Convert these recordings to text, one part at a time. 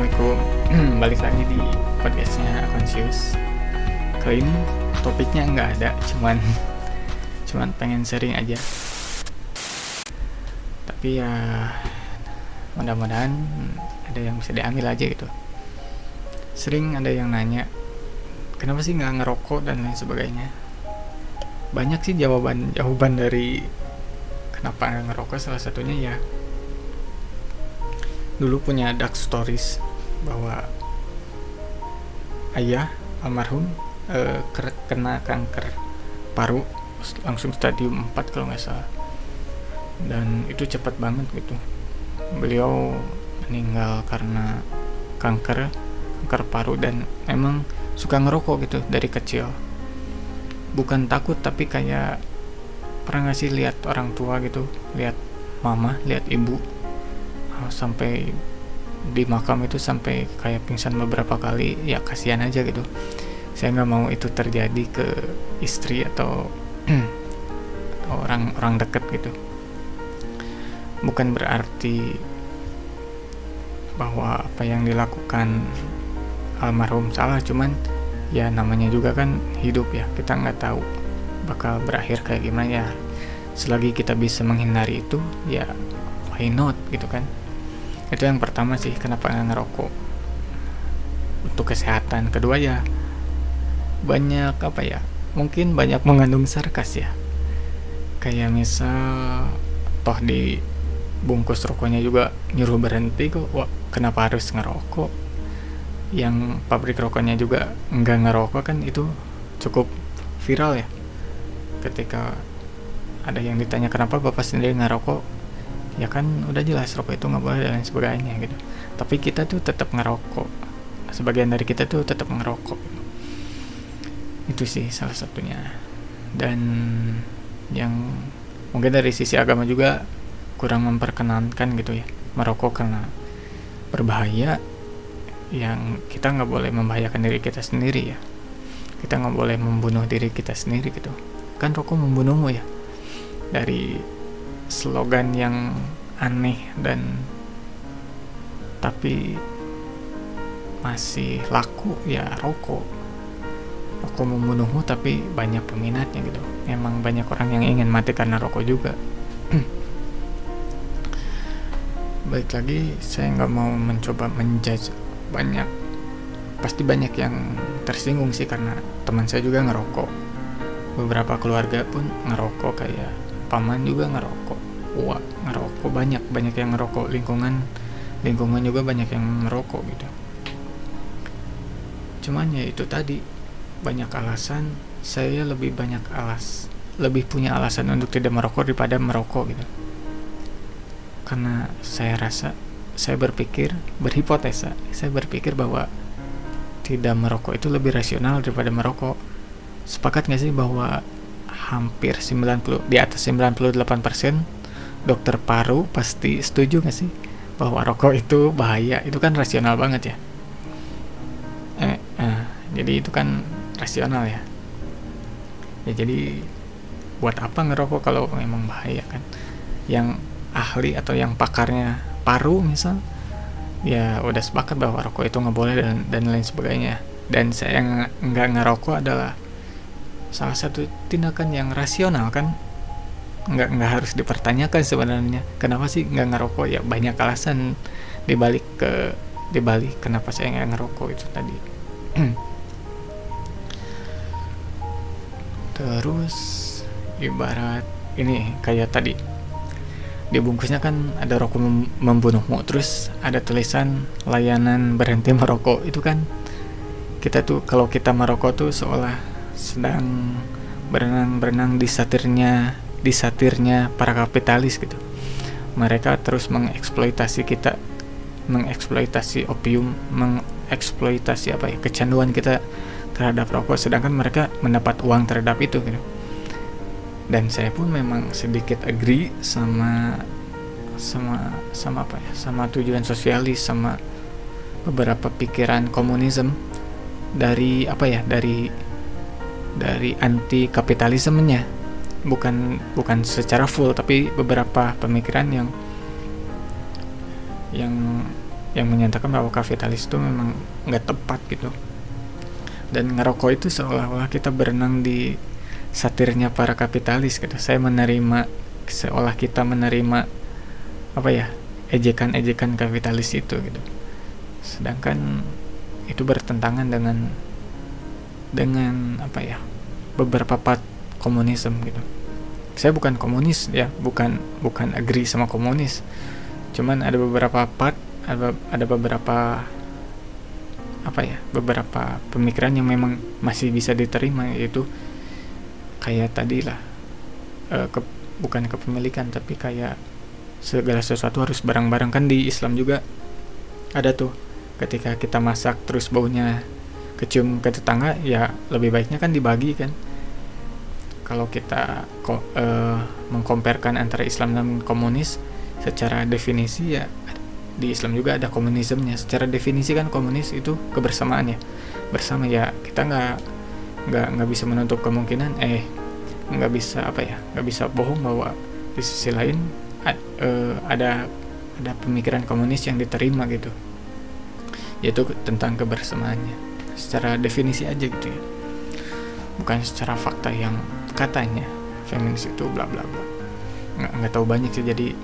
Assalamualaikum. Balik lagi di podcastnya Conscious Kali ini topiknya nggak ada Cuman Cuman pengen sharing aja. Tapi ya Mudah-mudahan Ada yang bisa diambil aja gitu. Sering ada yang nanya Kenapa sih nggak ngerokok dan lain sebagainya? Banyak sih jawaban-jawaban dari Kenapa nggak ngerokok. Salah satunya ya dulu punya dark stories bahwa ayah almarhum uh, kena kanker paru langsung stadium 4 kalau nggak salah. Dan itu cepat banget gitu. Beliau meninggal karena kanker kanker paru dan emang suka ngerokok gitu dari kecil. Bukan takut tapi kayak pernah ngasih lihat orang tua gitu lihat mama lihat ibu sampai di makam itu sampai kayak pingsan beberapa kali ya kasihan aja gitu. Saya nggak mau itu terjadi ke istri atau orang orang deket gitu. Bukan berarti bahwa apa yang dilakukan almarhum salah cuman ya namanya juga kan hidup ya kita nggak tahu bakal berakhir kayak gimana ya. Selagi kita bisa menghindari itu ya why not gitu kan itu yang pertama sih kenapa nggak ngerokok? Untuk kesehatan. Kedua ya banyak apa ya mungkin banyak mengandung sarkas ya. Kayak misal toh di bungkus rokoknya juga nyuruh berhenti kok. Wah kenapa harus ngerokok? Yang pabrik rokoknya juga nggak ngerokok kan itu cukup viral ya. Ketika ada yang ditanya kenapa bapak sendiri ngerokok ya kan udah jelas rokok itu nggak boleh dan lain sebagainya gitu. Tapi kita tuh tetap ngerokok. Sebagian dari kita tuh tetap ngerokok. Itu sih salah satunya. Dan yang mungkin dari sisi agama juga kurang memperkenankan gitu ya merokok karena berbahaya yang kita nggak boleh membahayakan diri kita sendiri ya. Kita nggak boleh membunuh diri kita sendiri gitu. Kan rokok membunuhmu ya dari slogan yang aneh dan tapi masih laku ya rokok. Rokok membunuhmu tapi banyak peminatnya gitu. Emang banyak orang yang ingin mati karena rokok juga. Baik lagi saya nggak mau mencoba menjudge banyak. Pasti banyak yang tersinggung sih karena teman saya juga ngerokok. Beberapa keluarga pun ngerokok kayak paman juga ngerokok. Wah ngerokok banyak banyak yang ngerokok. Lingkungan lingkungan juga banyak yang ngerokok gitu. Cuman ya itu tadi banyak alasan. Saya lebih banyak alas lebih punya alasan untuk tidak merokok daripada merokok gitu. Karena saya rasa saya berpikir berhipotesa saya berpikir bahwa tidak merokok itu lebih rasional daripada merokok. Sepakat nggak sih bahwa hampir 90 di atas 98% dokter paru pasti setuju nggak sih bahwa rokok itu bahaya? Itu kan rasional banget ya. Eh, eh, jadi itu kan rasional ya. Ya jadi buat apa ngerokok kalau memang bahaya kan? Yang ahli atau yang pakarnya paru misal ya udah sepakat bahwa rokok itu nggak boleh dan dan lain sebagainya. Dan saya nggak ngerokok adalah salah satu tindakan yang rasional kan? Nggak nggak harus dipertanyakan sebenarnya. Kenapa sih nggak ngerokok? Ya banyak alasan dibalik ke dibalik kenapa saya nggak ngerokok itu tadi. Terus ibarat ini kayak tadi. Di bungkusnya kan ada rokok mem membunuhmu. Terus ada tulisan layanan berhenti merokok. Itu kan kita tuh kalau kita merokok tuh seolah sedang berenang-berenang di satirnya di satirnya para kapitalis gitu. Mereka terus mengeksploitasi kita, mengeksploitasi opium, mengeksploitasi apa ya kecanduan kita terhadap rokok, sedangkan mereka mendapat uang terhadap itu gitu. Dan saya pun memang sedikit agree sama sama sama apa ya, sama tujuan sosialis, sama beberapa pikiran komunisme dari apa ya dari dari anti kapitalismenya bukan bukan secara full tapi beberapa pemikiran yang yang yang menyatakan bahwa kapitalis itu memang nggak tepat gitu. Dan ngerokok itu seolah-olah kita berenang di satirnya para kapitalis gitu. Saya menerima seolah kita menerima apa ya ejekan-ejekan kapitalis itu gitu. Sedangkan itu bertentangan dengan dengan apa ya beberapa part komunisme gitu. Saya bukan komunis ya bukan bukan agree sama komunis. Cuman ada beberapa part ada ada beberapa apa ya beberapa pemikiran yang memang masih bisa diterima yaitu kayak tadi lah e, ke, bukan kepemilikan tapi kayak segala sesuatu harus bareng-bareng kan di Islam juga. Ada tuh ketika kita masak terus baunya kecium ke tetangga ya lebih baiknya kan dibagi kan. Kalau kita e, mengkomparkan antara Islam dan komunis secara definisi ya di Islam juga ada komunismenya. Secara definisi kan komunis itu kebersamaan ya. Bersama ya kita nggak nggak nggak bisa menutup kemungkinan eh nggak bisa apa ya nggak bisa bohong bahwa di sisi lain uh, ada ada pemikiran komunis yang diterima gitu. Yaitu tentang kebersamaannya secara definisi aja gitu ya. Bukan secara fakta yang katanya feminis itu bla bla bla. Nggak nggak tahu banyak sih jadi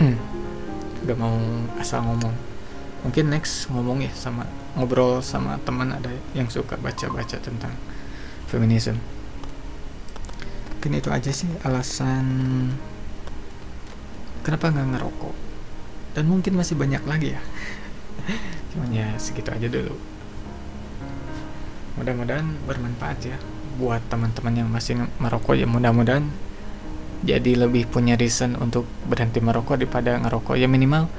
gak mau asal ngomong. Mungkin next ngomong ya sama ngobrol sama teman ada yang suka baca-baca tentang feminisme mungkin itu aja sih alasan kenapa nggak ngerokok. Dan mungkin masih banyak lagi ya. Cuman ya segitu aja dulu mudah-mudahan bermanfaat ya buat teman-teman yang masih merokok ya. Mudah-mudahan jadi lebih punya reason untuk berhenti merokok daripada ngerokok. Ya minimal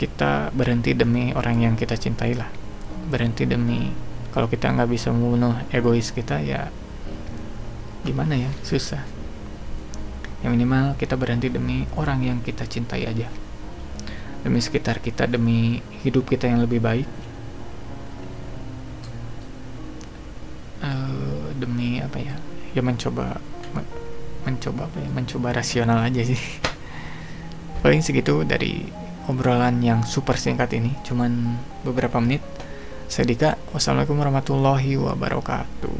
kita berhenti demi orang yang kita cintai lah. Berhenti demi kalau kita nggak bisa membunuh egois kita ya gimana ya? Susah. Yang minimal kita berhenti demi orang yang kita cintai aja. Demi sekitar kita demi hidup kita yang lebih baik ya mencoba mencoba apa ya? Mencoba rasional aja sih. Paling segitu dari obrolan yang super singkat ini. Cuman beberapa menit. Saya Dika wassalamualaikum warahmatullahi wabarakatuh